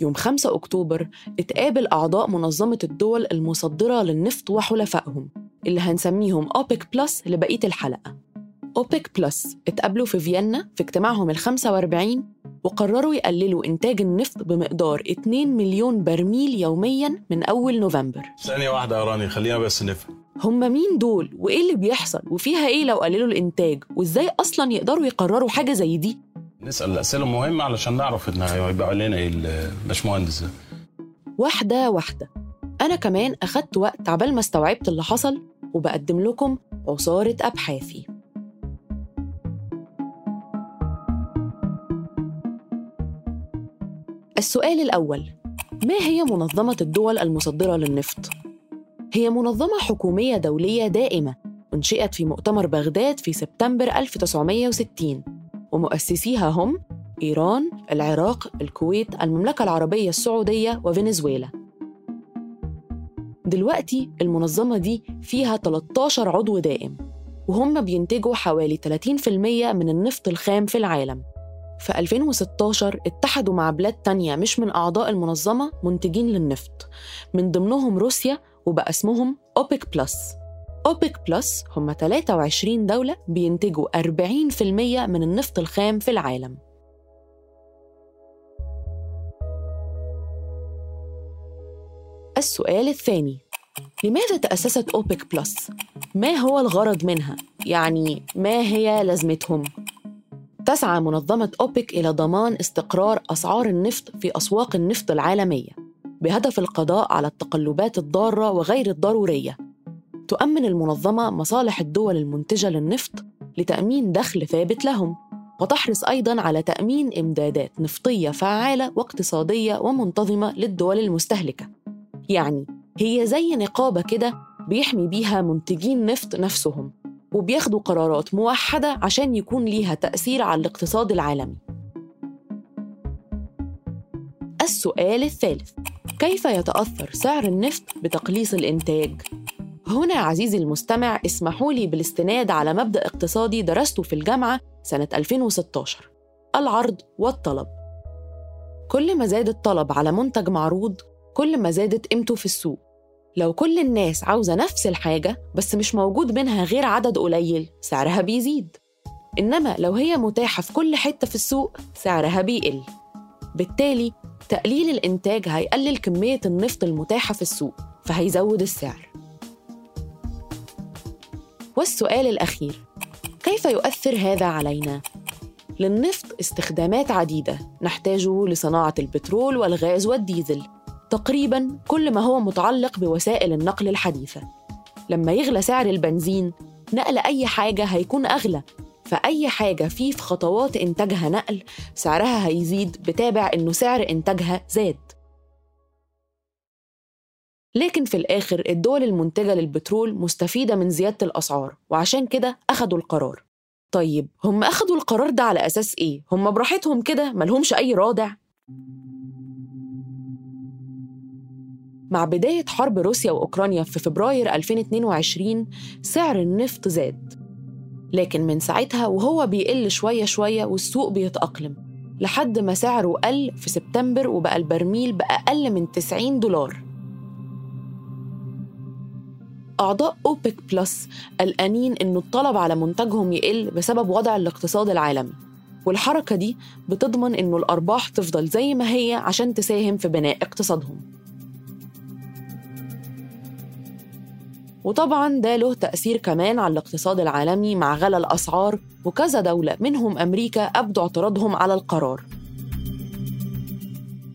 يوم 5 أكتوبر اتقابل أعضاء منظمة الدول المصدرة للنفط وحلفائهم اللي هنسميهم أوبك بلس لبقية الحلقة. أوبك بلس اتقابلوا في فيينا في اجتماعهم ال 45 وقرروا يقللوا إنتاج النفط بمقدار 2 مليون برميل يومياً من أول نوفمبر. ثانية واحدة يا راني خلينا بس نفهم. هم مين دول؟ وإيه اللي بيحصل؟ وفيها إيه لو قللوا الإنتاج؟ وإزاي أصلاً يقدروا يقرروا حاجة زي دي؟ نسأل الأسئلة المهمة علشان نعرف إن هيبقى علينا إيه الباشمهندس ده. واحدة واحدة. أنا كمان أخدت وقت عبال ما استوعبت اللي حصل وبقدم لكم عصارة أبحاثي. السؤال الأول ما هي منظمة الدول المصدرة للنفط؟ هي منظمة حكومية دولية دائمة أنشئت في مؤتمر بغداد في سبتمبر 1960 ومؤسسيها هم إيران، العراق، الكويت، المملكة العربية السعودية وفنزويلا. دلوقتي المنظمة دي فيها 13 عضو دائم وهم بينتجوا حوالي 30% من النفط الخام في العالم. في 2016 اتحدوا مع بلاد تانية مش من أعضاء المنظمة منتجين للنفط من ضمنهم روسيا وبقى اسمهم أوبك بلس. أوبك بلس هم 23 دولة بينتجوا 40% من النفط الخام في العالم السؤال الثاني لماذا تأسست أوبك بلس؟ ما هو الغرض منها؟ يعني ما هي لازمتهم؟ تسعى منظمة أوبك إلى ضمان استقرار أسعار النفط في أسواق النفط العالمية بهدف القضاء على التقلبات الضارة وغير الضرورية. تؤمن المنظمة مصالح الدول المنتجة للنفط لتأمين دخل ثابت لهم، وتحرص أيضاً على تأمين إمدادات نفطية فعالة واقتصادية ومنتظمة للدول المستهلكة. يعني هي زي نقابة كده بيحمي بيها منتجين نفط نفسهم وبياخدوا قرارات موحدة عشان يكون ليها تأثير على الاقتصاد العالمي. السؤال الثالث كيف يتأثر سعر النفط بتقليص الإنتاج؟ هنا عزيزي المستمع اسمحوا لي بالاستناد على مبدأ اقتصادي درسته في الجامعة سنة 2016 العرض والطلب. كل ما زاد الطلب على منتج معروض كل ما زادت قيمته في السوق. لو كل الناس عاوزة نفس الحاجة بس مش موجود منها غير عدد قليل سعرها بيزيد. إنما لو هي متاحة في كل حتة في السوق سعرها بيقل. بالتالي تقليل الإنتاج هيقلل كمية النفط المتاحة في السوق فهيزود السعر. والسؤال الأخير كيف يؤثر هذا علينا؟ للنفط استخدامات عديدة نحتاجه لصناعة البترول والغاز والديزل تقريبا كل ما هو متعلق بوسائل النقل الحديثة لما يغلى سعر البنزين نقل أي حاجة هيكون أغلى فأي حاجة فيه في خطوات إنتاجها نقل سعرها هيزيد بتابع إنه سعر إنتاجها زاد لكن في الآخر الدول المنتجة للبترول مستفيدة من زيادة الأسعار وعشان كده أخدوا القرار طيب هم أخدوا القرار ده على أساس إيه؟ هم براحتهم كده ملهمش أي رادع؟ مع بداية حرب روسيا وأوكرانيا في فبراير 2022 سعر النفط زاد لكن من ساعتها وهو بيقل شوية شوية والسوق بيتأقلم لحد ما سعره قل في سبتمبر وبقى البرميل بأقل من 90 دولار أعضاء أوبك بلس قلقانين إنه الطلب على منتجهم يقل بسبب وضع الاقتصاد العالمي. والحركة دي بتضمن إنه الأرباح تفضل زي ما هي عشان تساهم في بناء اقتصادهم. وطبعا ده له تأثير كمان على الاقتصاد العالمي مع غلا الأسعار وكذا دولة منهم أمريكا أبدوا اعتراضهم على القرار.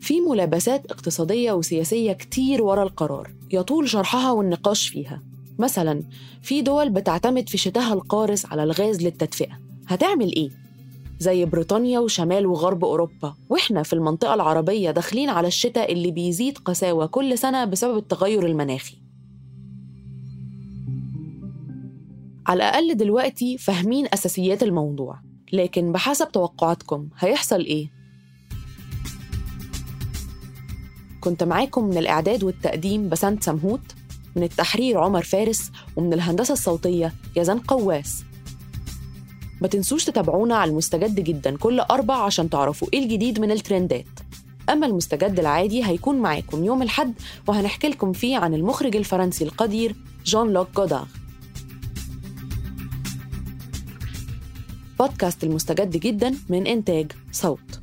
في ملابسات اقتصادية وسياسية كتير ورا القرار يطول شرحها والنقاش فيها. مثلا في دول بتعتمد في شتاها القارس على الغاز للتدفئة. هتعمل إيه؟ زي بريطانيا وشمال وغرب أوروبا. وإحنا في المنطقة العربية داخلين على الشتاء اللي بيزيد قساوة كل سنة بسبب التغير المناخي. على الأقل دلوقتي فاهمين أساسيات الموضوع. لكن بحسب توقعاتكم هيحصل إيه؟ كنت معاكم من الإعداد والتقديم بسنت سمهوت. من التحرير عمر فارس ومن الهندسة الصوتية يزن قواس. ما تنسوش تتابعونا على المستجد جدا كل أربع عشان تعرفوا إيه الجديد من الترندات. أما المستجد العادي هيكون معاكم يوم الحد وهنحكي لكم فيه عن المخرج الفرنسي القدير جون لوك جودار. بودكاست المستجد جدا من إنتاج صوت.